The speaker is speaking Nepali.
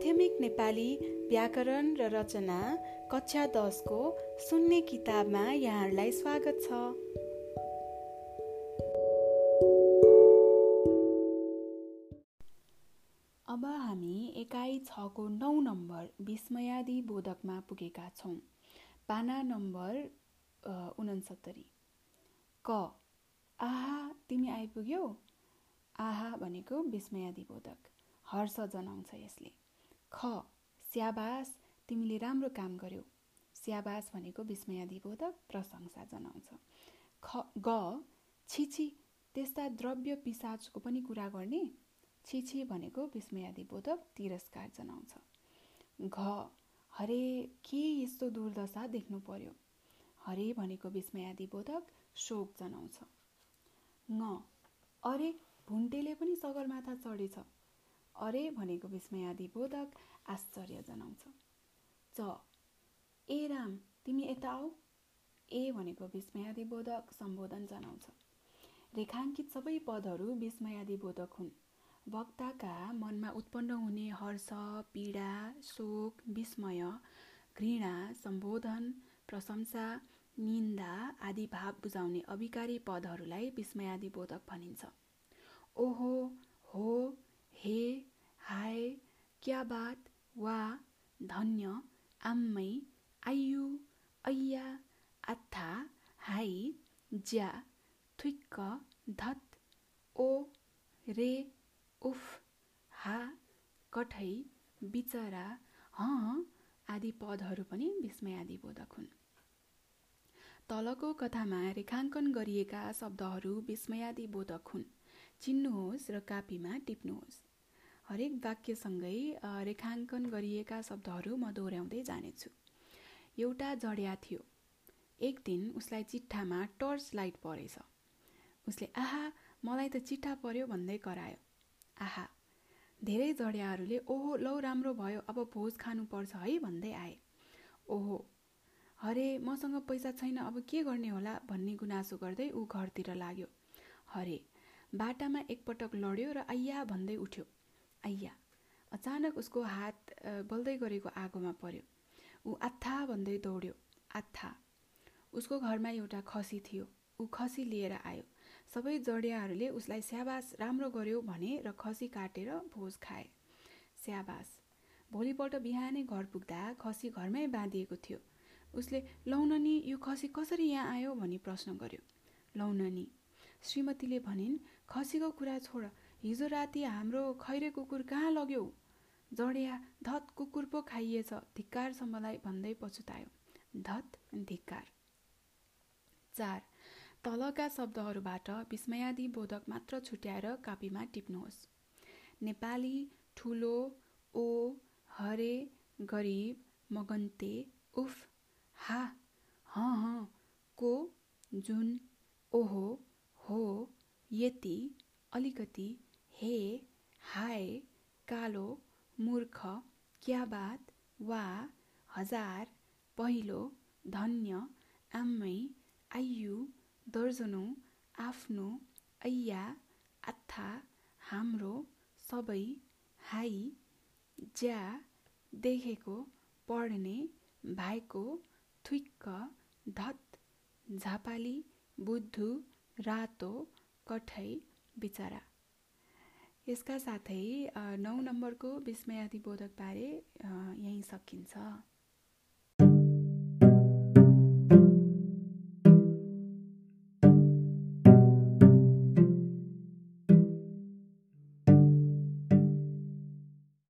माध्यमिक नेपाली व्याकरण र रचना कक्षा दसको सुन्ने किताबमा यहाँहरूलाई स्वागत छ। अब हामी एकाइ छको नौ नम्बर विस्मयादि बोधकमा पुगेका छौँ। पाना नम्बर उनसत्तरी। क आहा तिमी आइपुग्यौ? आहा भनेको विस्मयादि बोधक। हर्ष जनाउँछ यसले। ख स्याबास तिमीले राम्रो काम गर्यौ। स्याबास भनेको विस्मयादिबोधक प्रशंसा जनाउँछ। ख ग छिछि त्यस्ता द्रव्य पिसाचको पनि कुरा गर्ने? छिछि भनेको विस्मयादिबोधक तिरस्कार जनाउँछ। घ हरे के यस्तो दुर्दशा देख्नु पर्यो? हरे भनेको विस्मयादिबोधक शोक जनाउँछ। ङ अरे भुन्टेले पनि सगरमाथा चढेछ। अरे भनेको विस्मयादि बोधक आश्चर्य जनाउँछ। च ए राम तिमी यता आऊ? ए भनेको विस्मयादि बोधक सम्बोधन जनाउँछ। रेखाङ्कित सबै पदहरू विस्मयादि बोधक हुन्। वक्ताका मनमा उत्पन्न हुने हर्ष पीडा शोक विस्मय घृणा सम्बोधन प्रशंसा निन्दा आदि भाव बुझाउने अभिकारी पदहरूलाई विस्मयादि बोधक भनिन्छ। ओहो हो हे हाय क्या बात? वा धन्य। आम्मै आयु ऐया आथा हाई ज्या थुक्क धत ओ रे उफ हा कठै बिचरा ह आदि पदहरू पनि विस्मयादि बोधक हुन्। तलको कथामा रेखाङ्कन गरिएका शब्दहरू विस्मयादि बोधक हुन्। चिन्नुहोस् र कापीमा टिप्नुहोस्। हरेक वाक्यसँगै रेखाङ्कन गरिएका शब्दहरू म दोहोऱ्याउँदै जानेछु। एउटा जड्या थियो। एक दिन उसलाई चिट्ठामा टर्च लाइट परेछ। उसले आहा मलाई त चिट्ठा पर्यो भन्दै करायो। आहा धेरै जडियाहरूले ओहो लौ राम्रो भयो अब भोज खानुपर्छ है भन्दै आए। ओहो हरे मसँग पैसा छैन अब के गर्ने होला भन्ने गुनासो गर्दै ऊ घरतिर लाग्यो। हरे बाटामा एकपटक लड्यो र आइया भन्दै उठ्यो। आइया अचानक उसको हात बल्दै गरेको आगोमा पर्यो। ऊ आत्था भन्दै दौड्यो। आत्था उसको घरमा एउटा खसी थियो। ऊ खसी लिएर आयो। सबै जडियाहरूले उसलाई स्याबास राम्रो गर्यो भने र खसी काटेर भोज खाए। स्याबास भोलिपल्ट बिहानै घर पुग्दा खसी घरमै बाँधिएको थियो। उसले लौननी यो खसी कसरी यहाँ आयो? भनी प्रश्न गर्यो। लौननी श्रीमतीले भनिन् खसीको कुरा छोड हिजो राति हाम्रो खैरे कुकुर कहाँ लग्यो? जडिया धत कुकुर पो खाइएछ धिक्कार मलाई भन्दै पछुतायो। धत धिक्कार। चार तलका शब्दहरूबाट विस्मयादि बोधक मात्र छुट्याएर कापीमा टिप्नुहोस्। नेपाली ठुलो ओ हरे गरिब मगन्ते उफ हा ह को जुन ओहो हो यति अलिकति हे हाय कालो मूर्ख क्या बात वा हजार पहिलो धन्य आम्मै आयु दर्जनौँ आफ्नो ऐया आत्था हाम्रो सबै हाई ज्या देखेको पढ्ने भाइको थुक्क धत झापाली बुद्धु रातो कठै बिचरा। यसका साथै नौ नम्बरको विस्मयादिबोधकबारे यहीँ सकिन्छ।